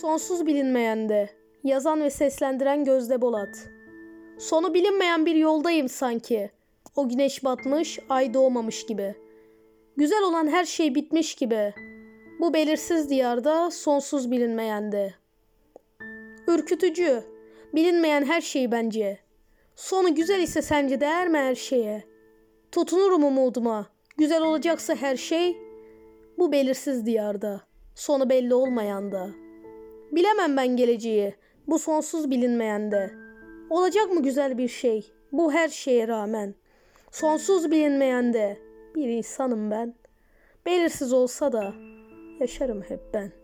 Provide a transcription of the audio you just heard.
Sonsuz bilinmeyende, yazan ve seslendiren Gözde Bolat. Sonu bilinmeyen bir yoldayım sanki. O güneş batmış, ay doğmamış gibi. Güzel olan her şey bitmiş gibi. Bu belirsiz diyarda, sonsuz bilinmeyende. Ürkütücü, bilinmeyen her şey bence. Sonu güzel ise sence değer mi her şeye? Tutunurum umuduma. Güzel olacaksa her şey, bu belirsiz diyarda, sonu belli olmayanda. Bilemem ben geleceği, bu sonsuz bilinmeyende. Olacak mı güzel bir şey, bu her şeye rağmen. Sonsuz bilinmeyende bir insanım ben. Belirsiz olsa da yaşarım hep ben.''